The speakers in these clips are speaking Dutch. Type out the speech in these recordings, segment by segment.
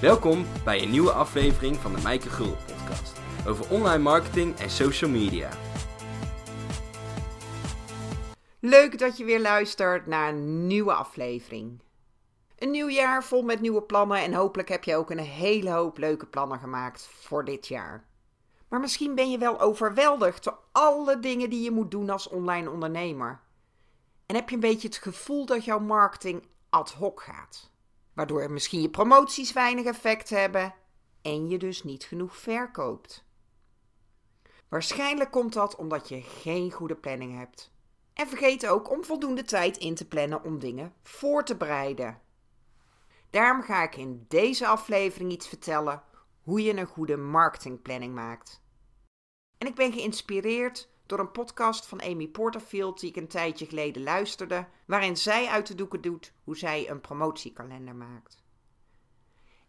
Welkom bij een nieuwe aflevering van de Mijke Gul podcast over online marketing en social media. Leuk dat je weer luistert naar een nieuwe aflevering. Een nieuw jaar vol met nieuwe plannen en hopelijk heb je ook een hele hoop leuke plannen gemaakt voor dit jaar. Maar misschien ben je wel overweldigd door alle dingen die je moet doen als online ondernemer. En heb je een beetje het gevoel dat jouw marketing ad hoc gaat. Waardoor misschien je promoties weinig effect hebben en je dus niet genoeg verkoopt. Waarschijnlijk komt dat omdat je geen goede planning hebt. En vergeet ook om voldoende tijd in te plannen om dingen voor te bereiden. Daarom ga ik in deze aflevering iets vertellen hoe je een goede marketingplanning maakt. En ik ben geïnspireerd door een podcast van Amy Porterfield die ik een tijdje geleden luisterde, waarin zij uit de doeken doet hoe zij een promotiekalender maakt.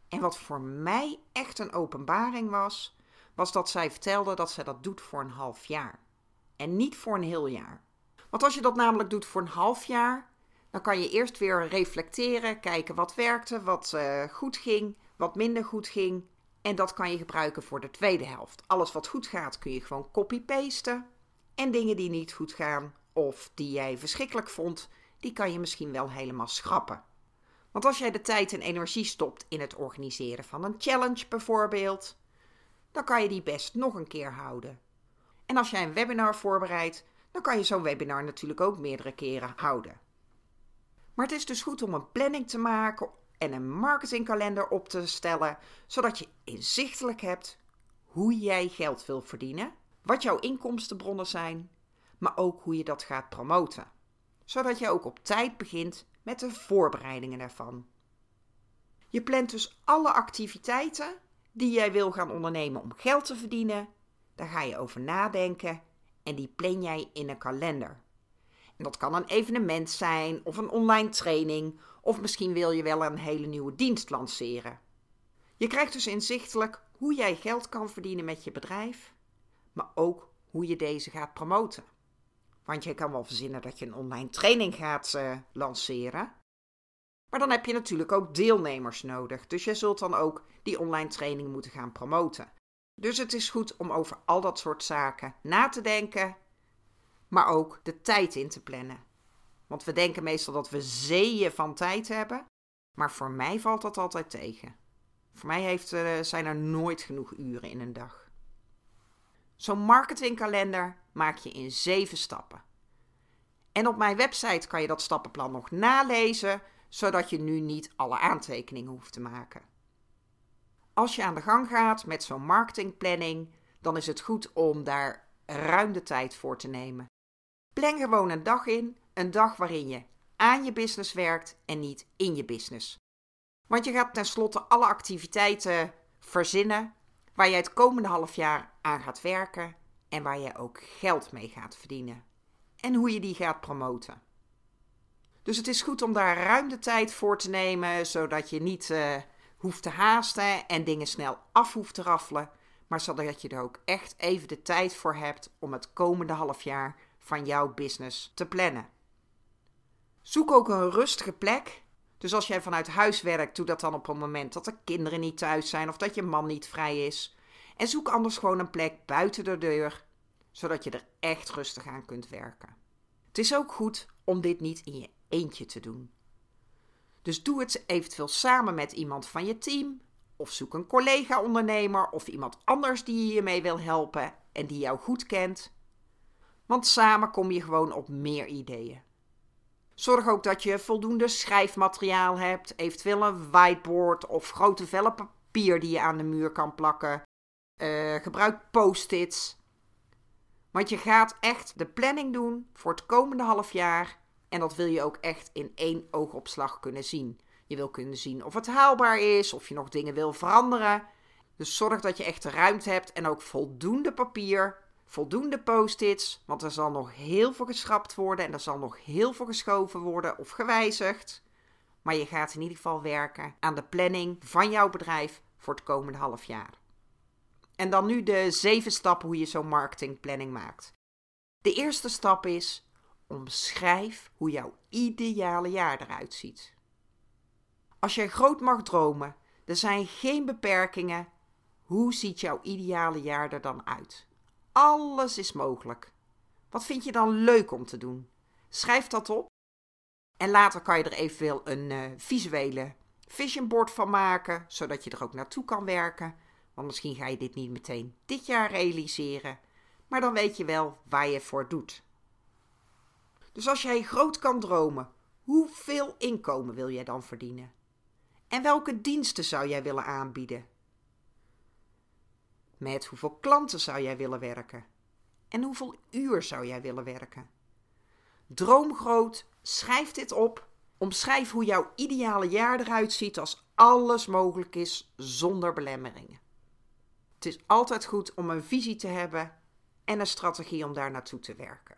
En wat voor mij echt een openbaring was, was dat zij vertelde dat zij dat doet voor een half jaar en niet voor een heel jaar. Want als je dat namelijk doet voor een half jaar, dan kan je eerst weer reflecteren, kijken wat werkte, wat uh, goed ging, wat minder goed ging. En dat kan je gebruiken voor de tweede helft. Alles wat goed gaat kun je gewoon copy-pasten. En dingen die niet goed gaan of die jij verschrikkelijk vond, die kan je misschien wel helemaal schrappen. Want als jij de tijd en energie stopt in het organiseren van een challenge bijvoorbeeld, dan kan je die best nog een keer houden. En als jij een webinar voorbereidt, dan kan je zo'n webinar natuurlijk ook meerdere keren houden. Maar het is dus goed om een planning te maken en een marketingkalender op te stellen, zodat je inzichtelijk hebt hoe jij geld wil verdienen, wat jouw inkomstenbronnen zijn, maar ook hoe je dat gaat promoten. Zodat je ook op tijd begint met de voorbereidingen daarvan. Je plant dus alle activiteiten die jij wil gaan ondernemen om geld te verdienen. Daar ga je over nadenken en die plan jij in een kalender. En dat kan een evenement zijn of een online training of misschien wil je wel een hele nieuwe dienst lanceren. Je krijgt dus inzichtelijk hoe jij geld kan verdienen met je bedrijf, maar ook hoe je deze gaat promoten. Want je kan wel verzinnen dat je een online training gaat uh, lanceren. Maar dan heb je natuurlijk ook deelnemers nodig. Dus je zult dan ook die online training moeten gaan promoten. Dus het is goed om over al dat soort zaken na te denken, maar ook de tijd in te plannen. Want we denken meestal dat we zeeën van tijd hebben, maar voor mij valt dat altijd tegen. Voor mij heeft, uh, zijn er nooit genoeg uren in een dag. Zo'n marketingkalender maak je in zeven stappen. En op mijn website kan je dat stappenplan nog nalezen, zodat je nu niet alle aantekeningen hoeft te maken. Als je aan de gang gaat met zo'n marketingplanning, dan is het goed om daar ruim de tijd voor te nemen. Plan gewoon een dag in, een dag waarin je aan je business werkt en niet in je business. Want je gaat tenslotte alle activiteiten verzinnen waar je het komende half jaar aan gaat werken en waar je ook geld mee gaat verdienen. En hoe je die gaat promoten. Dus het is goed om daar ruim de tijd voor te nemen, zodat je niet uh, hoeft te haasten en dingen snel af hoeft te raffelen, maar zodat je er ook echt even de tijd voor hebt om het komende half jaar van jouw business te plannen. Zoek ook een rustige plek. Dus als jij vanuit huis werkt, doe dat dan op een moment dat de kinderen niet thuis zijn of dat je man niet vrij is. En zoek anders gewoon een plek buiten de deur, zodat je er echt rustig aan kunt werken. Het is ook goed om dit niet in je eentje te doen. Dus doe het eventueel samen met iemand van je team, of zoek een collega-ondernemer of iemand anders die je hiermee wil helpen en die jou goed kent. Want samen kom je gewoon op meer ideeën. Zorg ook dat je voldoende schrijfmateriaal hebt, eventueel een whiteboard of grote vellen papier die je aan de muur kan plakken. Uh, gebruik post-its. Want je gaat echt de planning doen voor het komende half jaar. En dat wil je ook echt in één oogopslag kunnen zien. Je wil kunnen zien of het haalbaar is, of je nog dingen wil veranderen. Dus zorg dat je echt de ruimte hebt en ook voldoende papier voldoende post-its, want er zal nog heel veel geschrapt worden en er zal nog heel veel geschoven worden of gewijzigd. Maar je gaat in ieder geval werken aan de planning van jouw bedrijf voor het komende half jaar. En dan nu de zeven stappen hoe je zo'n marketingplanning maakt. De eerste stap is: omschrijf hoe jouw ideale jaar eruit ziet. Als jij groot mag dromen, Er zijn geen beperkingen. Hoe ziet jouw ideale jaar er dan uit? Alles is mogelijk. Wat vind je dan leuk om te doen? Schrijf dat op. En later kan je er eventueel een uh, visuele vision board van maken, zodat je er ook naartoe kan werken. Want misschien ga je dit niet meteen dit jaar realiseren, maar dan weet je wel waar je voor doet. Dus als jij groot kan dromen, hoeveel inkomen wil jij dan verdienen? En welke diensten zou jij willen aanbieden? Met hoeveel klanten zou jij willen werken? En hoeveel uur zou jij willen werken? Droom groot, schrijf dit op. Omschrijf hoe jouw ideale jaar eruit ziet als alles mogelijk is zonder belemmeringen. Het is altijd goed om een visie te hebben en een strategie om daar naartoe te werken.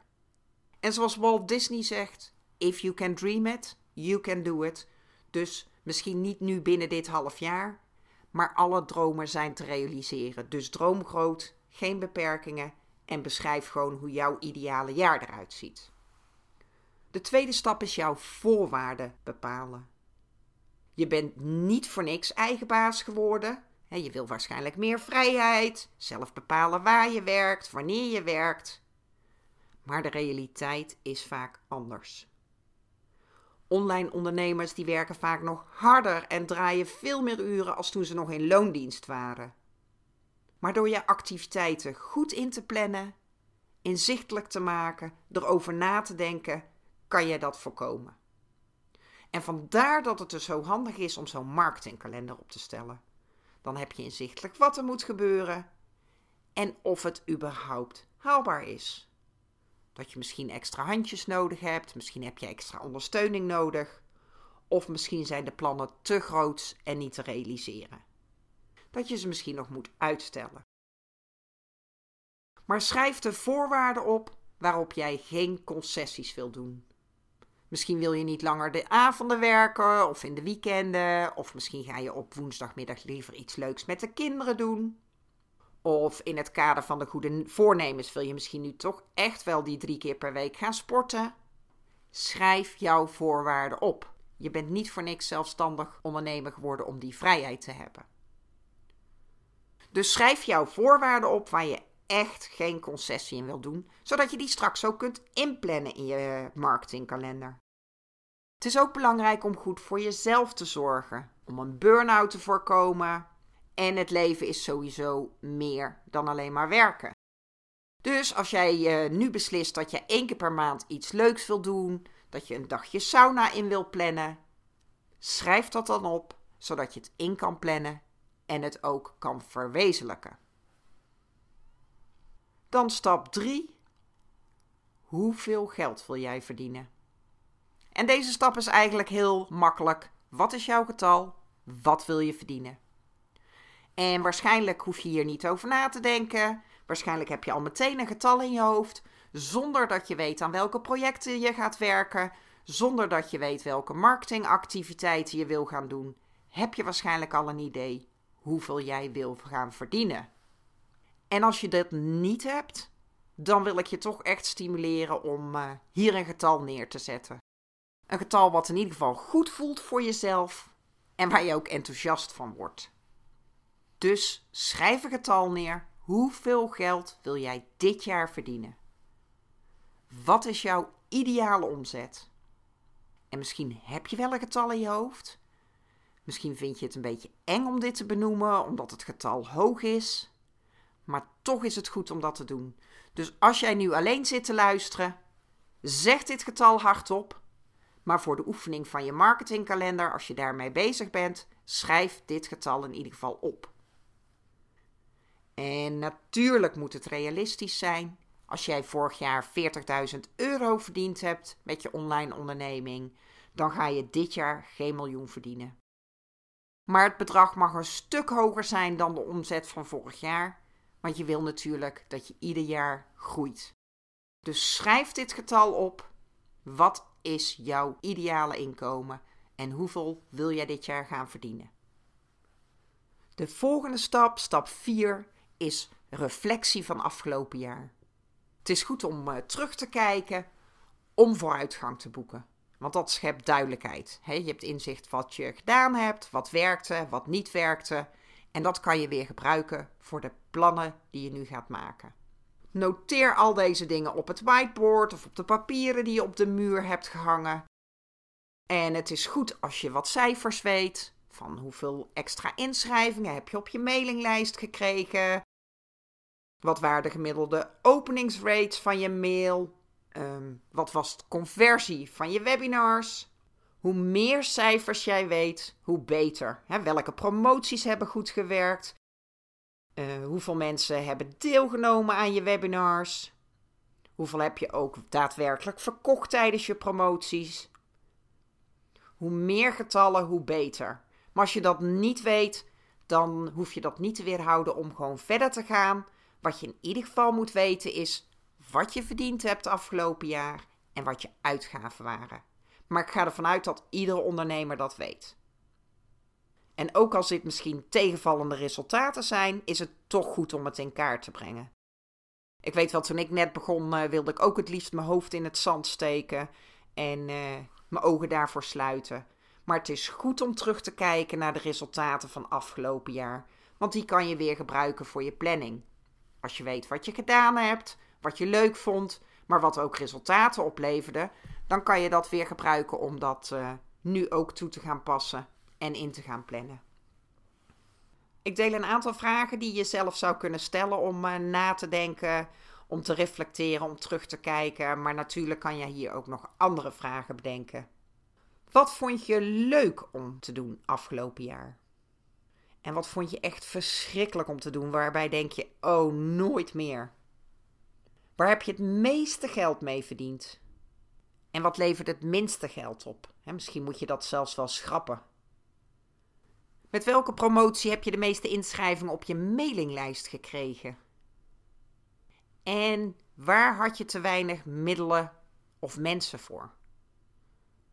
En zoals Walt Disney zegt: If you can dream it, you can do it. Dus misschien niet nu binnen dit half jaar, maar alle dromen zijn te realiseren. Dus droom groot, geen beperkingen en beschrijf gewoon hoe jouw ideale jaar eruit ziet. De tweede stap is jouw voorwaarden bepalen. Je bent niet voor niks eigen baas geworden. Je wil waarschijnlijk meer vrijheid, zelf bepalen waar je werkt, wanneer je werkt. Maar de realiteit is vaak anders. Online ondernemers die werken vaak nog harder en draaien veel meer uren als toen ze nog in loondienst waren. Maar door je activiteiten goed in te plannen, inzichtelijk te maken, erover na te denken, kan je dat voorkomen. En vandaar dat het dus zo handig is om zo'n marketingkalender op te stellen. Dan heb je inzichtelijk wat er moet gebeuren en of het überhaupt haalbaar is. Dat je misschien extra handjes nodig hebt, misschien heb je extra ondersteuning nodig, of misschien zijn de plannen te groot en niet te realiseren. Dat je ze misschien nog moet uitstellen. Maar schrijf de voorwaarden op waarop jij geen concessies wil doen. Misschien wil je niet langer de avonden werken of in de weekenden. Of misschien ga je op woensdagmiddag liever iets leuks met de kinderen doen. Of in het kader van de goede voornemens wil je misschien nu toch echt wel die drie keer per week gaan sporten. Schrijf jouw voorwaarden op. Je bent niet voor niks zelfstandig ondernemer geworden om die vrijheid te hebben. Dus schrijf jouw voorwaarden op waar je echt geen concessie in wil doen, zodat je die straks ook kunt inplannen in je marketingkalender. Het is ook belangrijk om goed voor jezelf te zorgen, om een burn-out te voorkomen. En het leven is sowieso meer dan alleen maar werken. Dus als jij uh, nu beslist dat je één keer per maand iets leuks wil doen, dat je een dagje sauna in wil plannen, schrijf dat dan op, zodat je het in kan plannen en het ook kan verwezenlijken. Dan stap 3. Hoeveel geld wil jij verdienen? En deze stap is eigenlijk heel makkelijk. Wat is jouw getal? Wat wil je verdienen? En waarschijnlijk hoef je hier niet over na te denken. Waarschijnlijk heb je al meteen een getal in je hoofd, zonder dat je weet aan welke projecten je gaat werken, zonder dat je weet welke marketingactiviteiten je wil gaan doen. Heb je waarschijnlijk al een idee hoeveel jij wil gaan verdienen. En als je dat niet hebt, dan wil ik je toch echt stimuleren om uh, hier een getal neer te zetten. Een getal wat in ieder geval goed voelt voor jezelf en waar je ook enthousiast van wordt. Dus schrijf een getal neer. Hoeveel geld wil jij dit jaar verdienen? Wat is jouw ideale omzet? En misschien heb je wel een getal in je hoofd. Misschien vind je het een beetje eng om dit te benoemen, omdat het getal hoog is. Maar toch is het goed om dat te doen. Dus als jij nu alleen zit te luisteren, zeg dit getal hardop maar voor de oefening van je marketingkalender, als je daarmee bezig bent, schrijf dit getal in ieder geval op. En natuurlijk moet het realistisch zijn. Als jij vorig jaar 40.000 euro verdiend hebt met je online onderneming, dan ga je dit jaar geen miljoen verdienen. Maar het bedrag mag een stuk hoger zijn dan de omzet van vorig jaar, want je wil natuurlijk dat je ieder jaar groeit. Dus schrijf dit getal op. Wat is jouw ideale inkomen en hoeveel wil jij dit jaar gaan verdienen? De volgende stap, stap 4, is reflectie van afgelopen jaar. Het is goed om uh, terug te kijken, om vooruitgang te boeken. Want dat schept duidelijkheid. je hebt inzicht wat je gedaan hebt, wat werkte, wat niet werkte. En dat kan je weer gebruiken voor de plannen die je nu gaat maken. Noteer al deze dingen op het whiteboard of op de papieren die je op de muur hebt gehangen. En het is goed als je wat cijfers weet. Van hoeveel extra inschrijvingen heb je op je mailinglijst gekregen? Wat waren de gemiddelde openingsrates van je mail? Um, wat was de conversie van je webinars? Hoe meer cijfers jij weet, hoe beter. welke promoties hebben goed gewerkt? Uh, hoeveel mensen hebben deelgenomen aan je webinars? Hoeveel heb je ook daadwerkelijk verkocht tijdens je promoties? Hoe meer getallen, hoe beter. Maar als je dat niet weet, dan hoef je dat niet te weerhouden om gewoon verder te gaan. Wat je in ieder geval moet weten is wat je verdiend hebt afgelopen jaar en wat je uitgaven waren. Maar ik ga ervan uit dat iedere ondernemer dat weet. En ook als dit misschien tegenvallende resultaten zijn, is het toch goed om het in kaart te brengen. Ik weet wel, toen ik net begon, uh, wilde ik ook het liefst mijn hoofd in het zand steken en uh, mijn ogen daarvoor sluiten. Maar het is goed om terug te kijken naar de resultaten van afgelopen jaar, want die kan je weer gebruiken voor je planning. Als je weet wat je gedaan hebt, wat je leuk vond, maar wat ook resultaten opleverde, dan kan je dat weer gebruiken om dat uh, nu ook toe te gaan passen en in te gaan plannen. Ik deel een aantal vragen die je zelf zou kunnen stellen om uh, na te denken, om te reflecteren, om terug te kijken. Maar natuurlijk kan je hier ook nog andere vragen bedenken. Wat vond je leuk om te doen afgelopen jaar? En wat vond je echt verschrikkelijk om te doen, waarbij denk je, oh, nooit meer? Waar heb je het meeste geld mee verdiend? En wat levert het minste geld op? misschien moet je dat zelfs wel schrappen. Met welke promotie heb je de meeste inschrijvingen op je mailinglijst gekregen? En waar had je te weinig middelen of mensen voor?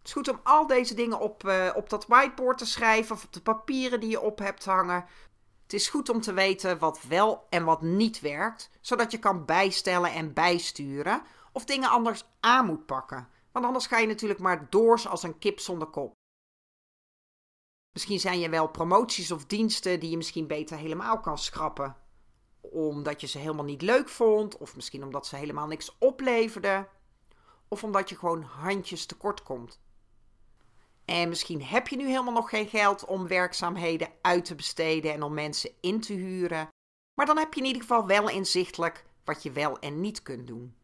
Het is goed om al deze dingen op, uh, op dat whiteboard te schrijven of op de papieren die je op hebt hangen. Het is goed om te weten wat wel en wat niet werkt, zodat je kan bijstellen en bijsturen of dingen anders aan moet pakken. Want anders ga je natuurlijk maar door als een kip zonder kop. Misschien zijn er wel promoties of diensten die je misschien beter helemaal kan schrappen. Omdat je ze helemaal niet leuk vond, of misschien omdat ze helemaal niks opleverden, of omdat je gewoon handjes tekort komt. En misschien heb je nu helemaal nog geen geld om werkzaamheden uit te besteden en om mensen in te huren. Maar dan heb je in ieder geval wel inzichtelijk wat je wel en niet kunt doen.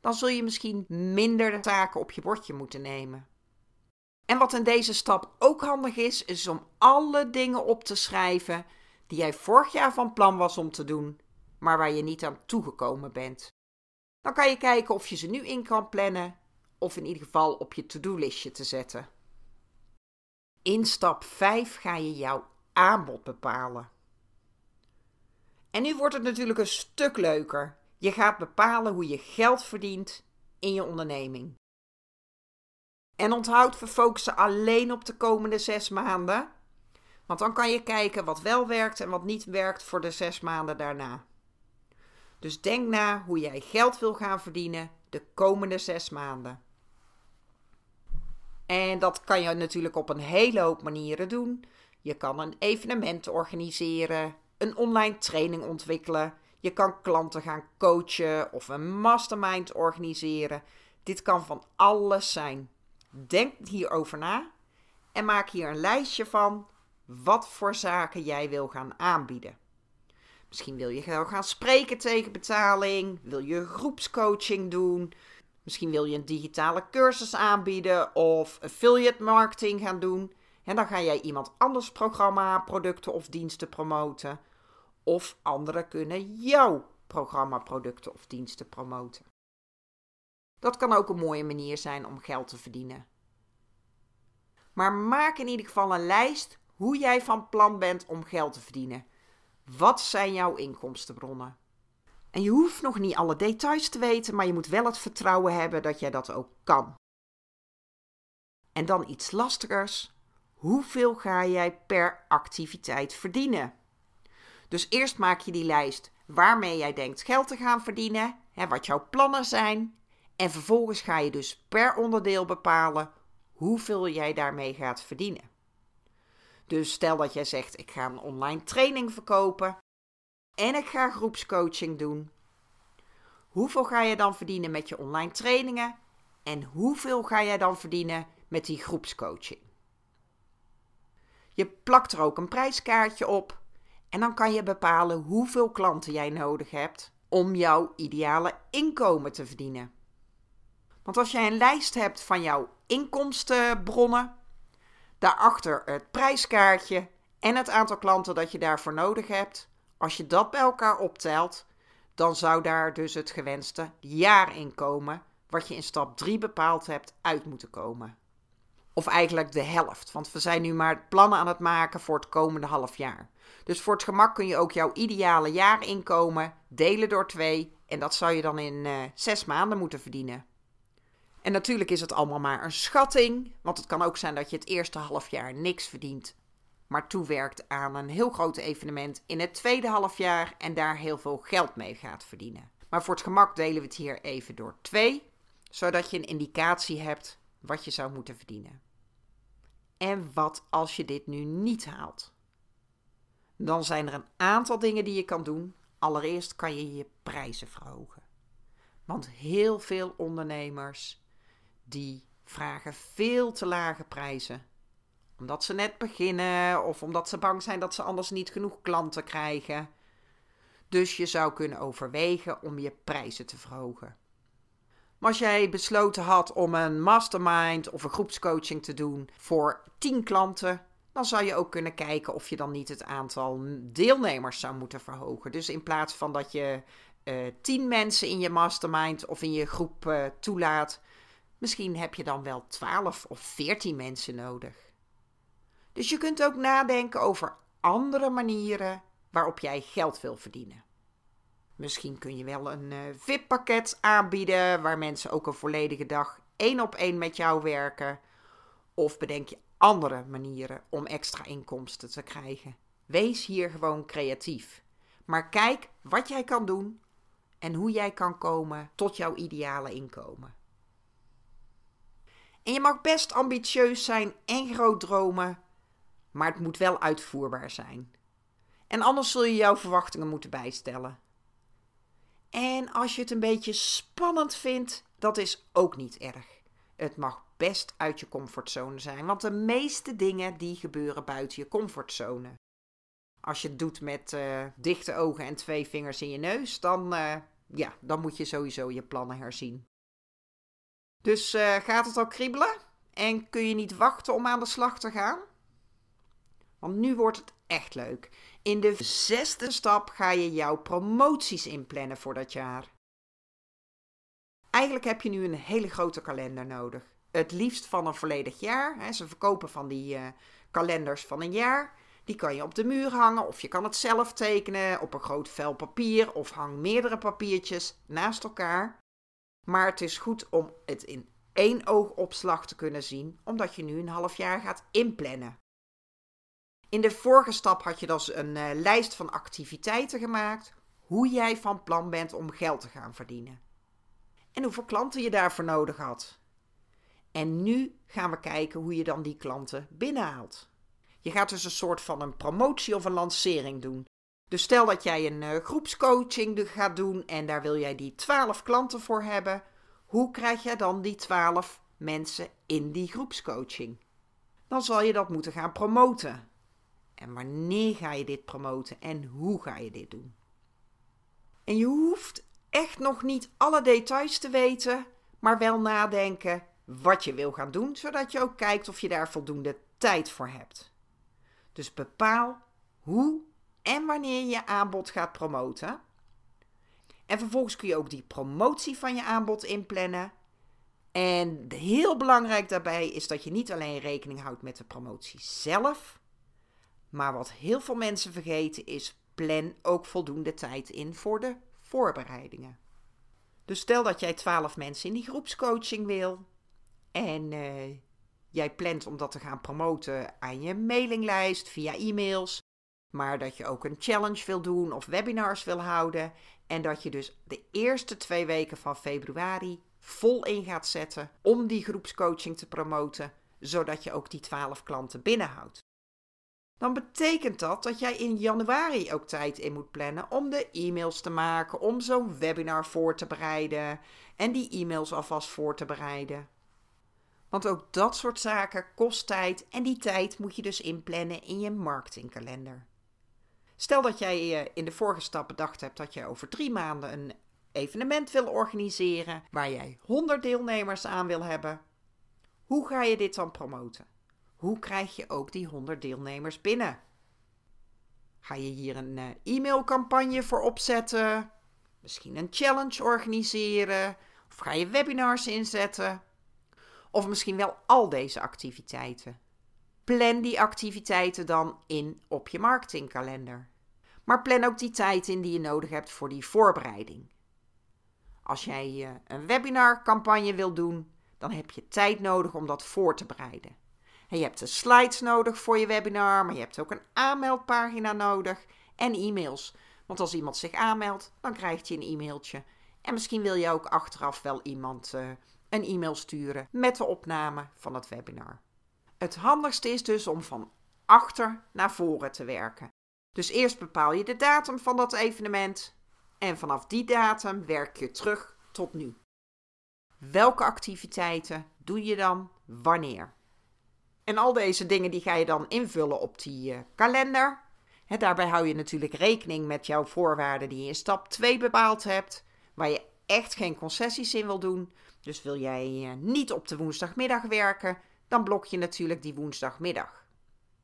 Dan zul je misschien minder taken op je bordje moeten nemen. En wat in deze stap ook handig is, is om alle dingen op te schrijven die jij vorig jaar van plan was om te doen, maar waar je niet aan toegekomen bent. Dan kan je kijken of je ze nu in kan plannen of in ieder geval op je to-do-listje te zetten. In stap 5 ga je jouw aanbod bepalen. En nu wordt het natuurlijk een stuk leuker. Je gaat bepalen hoe je geld verdient in je onderneming. En onthoud, we focussen alleen op de komende zes maanden. Want dan kan je kijken wat wel werkt en wat niet werkt voor de zes maanden daarna. Dus denk na hoe jij geld wil gaan verdienen de komende zes maanden. En dat kan je natuurlijk op een hele hoop manieren doen. Je kan een evenement organiseren, een online training ontwikkelen. Je kan klanten gaan coachen of een mastermind organiseren. Dit kan van alles zijn. Denk hierover na en maak hier een lijstje van wat voor zaken jij wil gaan aanbieden. Misschien wil je gaan spreken tegen betaling, wil je groepscoaching doen, Misschien wil je een digitale cursus aanbieden of affiliate marketing gaan doen. En dan ga jij iemand anders programma, producten of diensten promoten. Of anderen kunnen jouw programma, producten of diensten promoten. Dat kan ook een mooie manier zijn om geld te verdienen. Maar maak in ieder geval een lijst hoe jij van plan bent om geld te verdienen. Wat zijn jouw inkomstenbronnen? En je hoeft nog niet alle details te weten, maar je moet wel het vertrouwen hebben dat jij dat ook kan. En dan iets lastigers. Hoeveel ga jij per activiteit verdienen? Dus eerst maak je die lijst waarmee jij denkt geld te gaan verdienen, hè, wat jouw plannen zijn. En vervolgens ga je dus per onderdeel bepalen hoeveel jij daarmee gaat verdienen. Dus stel dat jij zegt: ik ga een online training verkopen en ik ga groepscoaching doen. Hoeveel ga je dan verdienen met je online trainingen en hoeveel ga jij dan verdienen met die groepscoaching? Je plakt er ook een prijskaartje op en dan kan je bepalen hoeveel klanten jij nodig hebt om jouw ideale inkomen te verdienen. Want als jij een lijst hebt van jouw inkomstenbronnen, daarachter het prijskaartje en het aantal klanten dat je daarvoor nodig hebt, als je dat bij elkaar optelt, dan zou daar dus het gewenste jaarinkomen, wat je in stap 3 bepaald hebt, uit moeten komen. Of eigenlijk de helft, want we zijn nu maar plannen aan het maken voor het komende half jaar. Dus voor het gemak kun je ook jouw ideale jaarinkomen delen door twee en dat zou je dan in uh, zes maanden moeten verdienen. En natuurlijk is het allemaal maar een schatting, want het kan ook zijn dat je het eerste half jaar niks verdient, maar toewerkt aan een heel groot evenement in het tweede halfjaar en daar heel veel geld mee gaat verdienen. Maar voor het gemak delen we het hier even door twee, zodat je een indicatie hebt wat je zou moeten verdienen. En wat als je dit nu niet haalt? Dan zijn er een aantal dingen die je kan doen. Allereerst kan je je prijzen verhogen. Want heel veel ondernemers die vragen veel te lage prijzen. Omdat ze net beginnen of omdat ze bang zijn dat ze anders niet genoeg klanten krijgen. Dus je zou kunnen overwegen om je prijzen te verhogen. Maar als jij besloten had om een mastermind of een groepscoaching te doen voor 10 klanten, dan zou je ook kunnen kijken of je dan niet het aantal deelnemers zou moeten verhogen. Dus in plaats van dat je uh, eh, 10 mensen in je mastermind of in je groep uh, toelaat, misschien heb je dan wel 12 of 14 mensen nodig. Dus je kunt ook nadenken over andere manieren waarop jij geld wil verdienen. Misschien kun je wel een uh, VIP-pakket aanbieden waar mensen ook een volledige dag één op één met jou werken. Of bedenk je andere manieren om extra inkomsten te krijgen. Wees hier gewoon creatief. Maar kijk wat jij kan doen en hoe jij kan komen tot jouw ideale inkomen. En je mag best ambitieus zijn en groot dromen, maar het moet wel uitvoerbaar zijn. En anders zul je jouw verwachtingen moeten bijstellen. En als je het een beetje spannend vindt, dat is ook niet erg. Het mag best uit je comfortzone zijn, want de meeste dingen die gebeuren buiten je comfortzone. Als je het doet met uh, dichte ogen en twee vingers in je neus, dan, uh, ja, dan moet je sowieso je plannen herzien. Dus uh, gaat het al kriebelen? En kun je niet wachten om aan de slag te gaan? Want nu wordt het echt leuk. In de zesde stap ga je jouw promoties inplannen voor dat jaar. Eigenlijk heb je nu een hele grote kalender nodig. Het liefst van een volledig jaar. Ze verkopen van die uh, kalenders van een jaar. Die kan je op de muur hangen of je kan het zelf tekenen op een groot vel papier of hang meerdere papiertjes naast elkaar. Maar het is goed om het in één oogopslag te kunnen zien, omdat je nu een half jaar gaat inplannen. In de vorige stap had je dus een uh, lijst van activiteiten gemaakt, hoe jij van plan bent om geld te gaan verdienen. En hoeveel klanten je daarvoor nodig had. En nu gaan we kijken hoe je dan die klanten binnenhaalt. Je gaat dus een soort van een promotie of een lancering doen. Dus stel dat jij een uh, groepscoaching gaat doen en daar wil jij die 12 klanten voor hebben. Hoe krijg jij dan die 12 mensen in die groepscoaching? Dan zal je dat moeten gaan promoten. En wanneer ga je dit promoten en hoe ga je dit doen? En je hoeft echt nog niet alle details te weten, maar wel nadenken wat je wil gaan doen, zodat je ook kijkt of je daar voldoende tijd voor hebt. Dus bepaal hoe en wanneer je je aanbod gaat promoten. En vervolgens kun je ook die promotie van je aanbod inplannen. En heel belangrijk daarbij is dat je niet alleen rekening houdt met de promotie zelf, maar wat heel veel mensen vergeten is, plan ook voldoende tijd in voor de voorbereidingen. Dus stel dat jij 12 mensen in die groepscoaching wil en uh, jij plant om dat te gaan promoten aan je mailinglijst via e-mails, maar dat je ook een challenge wil doen of webinars wil houden en dat je dus de eerste twee weken van februari vol in gaat zetten om die groepscoaching te promoten, zodat je ook die 12 klanten binnenhoudt. Dan betekent dat dat jij in januari ook tijd in moet plannen om de e-mails te maken, om zo'n webinar voor te bereiden en die e-mails alvast voor te bereiden. Want ook dat soort zaken kost tijd en die tijd moet je dus inplannen in je marketingkalender. Stel dat jij eh, in de vorige stap bedacht hebt dat je over drie maanden een evenement wil organiseren waar jij 100 deelnemers aan wil hebben. Hoe ga je dit dan promoten? Hoe krijg je ook die 100 deelnemers binnen? Ga je hier een uh, e-mailcampagne voor opzetten? Misschien een challenge organiseren? Of ga je webinars inzetten? Of misschien wel al deze activiteiten. Plan die activiteiten dan in op je marketingkalender. Maar plan ook die tijd in die je nodig hebt voor die voorbereiding. Als jij uh, een webinarcampagne wil doen, dan heb je tijd nodig om dat voor te bereiden. Je hebt de slides nodig voor je webinar, maar je hebt ook een aanmeldpagina nodig en e-mails. Want als iemand zich aanmeldt, dan krijgt hij een e-mailtje. En misschien wil je ook achteraf wel iemand uh, een e-mail sturen met de opname van het webinar. Het handigste is dus om van achter naar voren te werken. Dus eerst bepaal je de datum van dat evenement en vanaf die datum werk je terug tot nu. Welke activiteiten doe je dan wanneer? En al deze dingen die ga je dan invullen op die uh, kalender. daarbij hou je natuurlijk rekening met jouw voorwaarden die je in stap 2 bepaald hebt, waar je echt geen concessies in wil doen. Dus wil jij uh, niet op de woensdagmiddag werken, dan blok je natuurlijk die woensdagmiddag.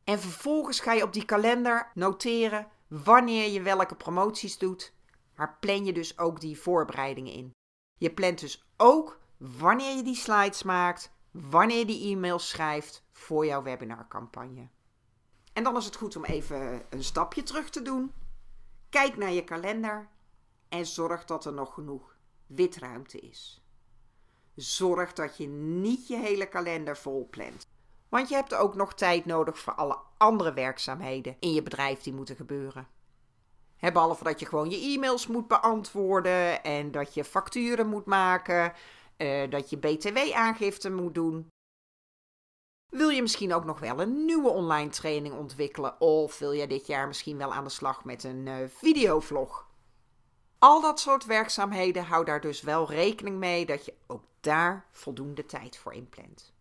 En vervolgens ga je op die kalender noteren wanneer je welke promoties doet, maar plan je dus ook die voorbereidingen in. Je plant dus ook wanneer je die slides maakt, wanneer die e-mails schrijft voor jouw webinarcampagne. En dan is het goed om even een stapje terug te doen. Kijk naar je kalender en zorg dat er nog genoeg witruimte is. Zorg dat je niet je hele kalender vol plant. Want je hebt ook nog tijd nodig voor alle andere werkzaamheden in je bedrijf die moeten gebeuren. behalve dat je gewoon je e-mails moet beantwoorden en dat je facturen moet maken, uh, dat je BTW-aangifte moet doen. Wil je misschien ook nog wel een nieuwe online training ontwikkelen? Of wil je dit jaar misschien wel aan de slag met een uh, videovlog? Al dat soort werkzaamheden, hou daar dus wel rekening mee dat je ook daar voldoende tijd voor inplant.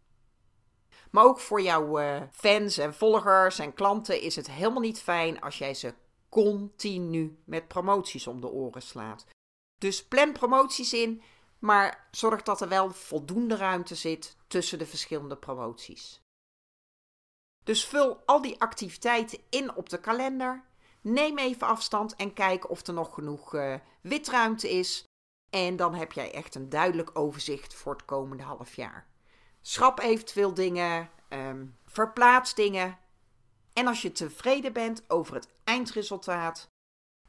Maar ook voor jouw uh, fans en volgers en klanten is het helemaal niet fijn als jij ze continu met promoties om de oren slaat. Dus plan promoties in, maar zorg dat er wel voldoende ruimte zit tussen de verschillende promoties. Dus vul al die activiteiten in op de kalender. Neem even afstand en kijk of er nog genoeg uh, witruimte is. En dan heb jij echt een duidelijk overzicht voor het komende half jaar. Schrap eventueel dingen, um, verplaats dingen. En als je tevreden bent over het eindresultaat,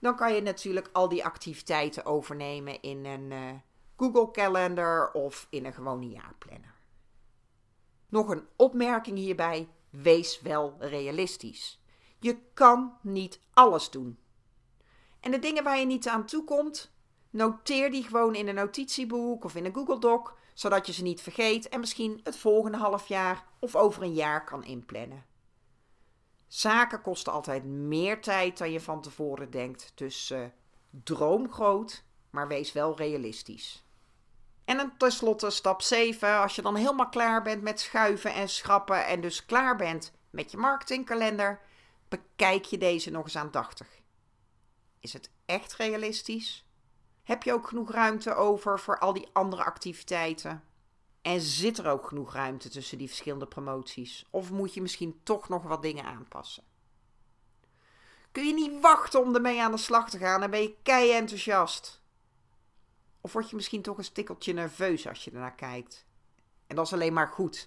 dan kan je natuurlijk al die activiteiten overnemen in een uh, Google Calendar of in een gewone jaarplanner. Nog een opmerking hierbij: wees wel realistisch. Je kan niet alles doen. En de dingen waar je niet aan toe komt, noteer die gewoon in een notitieboek of in een Google Doc, zodat je ze niet vergeet en misschien het volgende half jaar of over een jaar kan inplannen. Zaken kosten altijd meer tijd dan je van tevoren denkt, dus uh, droom groot, maar wees wel realistisch. En dan tenslotte stap 7, als je dan helemaal klaar bent met schuiven en schrappen en dus klaar bent met je marketingkalender, bekijk je deze nog eens aandachtig. Is het echt realistisch? Heb je ook genoeg ruimte over voor al die andere activiteiten? En zit er ook genoeg ruimte tussen die verschillende promoties? Of moet je misschien toch nog wat dingen aanpassen? Kun je niet wachten om ermee aan de slag te gaan en ben je kei enthousiast? Of word je misschien toch een stikkeltje nerveus als je ernaar kijkt? En dat is alleen maar goed.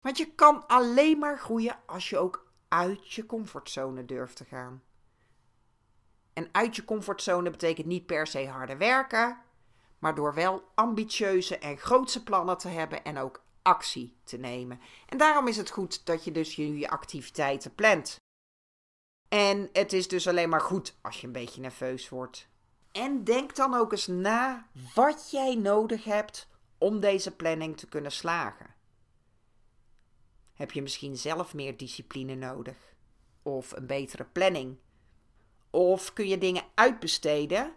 Want je kan alleen maar groeien als je ook uit je comfortzone durft te gaan. En uit je comfortzone betekent niet per se harde werken, maar door wel ambitieuze en grootse plannen te hebben en ook actie te nemen. En daarom is het goed dat je dus je, je activiteiten plant. En het is dus alleen maar goed als je een beetje nerveus wordt. En denk dan ook eens na wat jij nodig hebt om deze planning te kunnen slagen? Heb je misschien zelf meer discipline nodig? Of een betere planning? Of kun je dingen uitbesteden?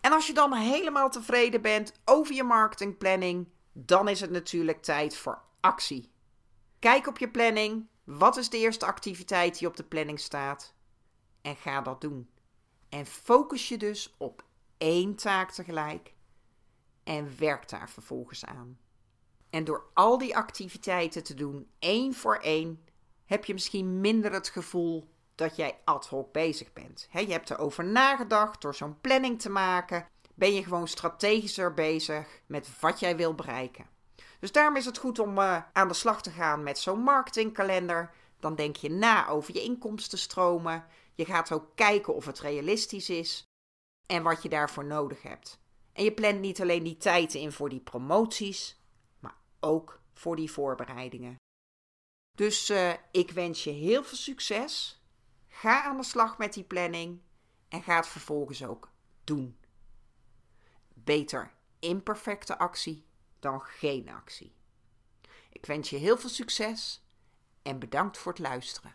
En als je dan helemaal tevreden bent over je marketingplanning, dan is het natuurlijk tijd voor actie. Kijk op je planning. Wat is de eerste activiteit die op de planning staat? En ga dat doen. En focus je dus op één taak tegelijk en werk daar vervolgens aan. En door al die activiteiten te doen, één voor één, heb je misschien minder het gevoel dat jij ad hoc bezig bent. je hebt erover nagedacht door zo'n planning te maken. Ben je gewoon strategischer bezig met wat jij wil bereiken. Dus daarom is het goed om uh, aan de slag te gaan met zo'n marketingkalender. Dan denk je na over je inkomstenstromen. Je gaat ook kijken of het realistisch is en wat je daarvoor nodig hebt. En je plant niet alleen die tijd in voor die promoties, maar ook voor die voorbereidingen. Dus uh, ik wens je heel veel succes. Ga aan de slag met die planning en ga het vervolgens ook doen. Beter imperfecte actie dan geen actie. Ik wens je heel veel succes en bedankt voor het luisteren.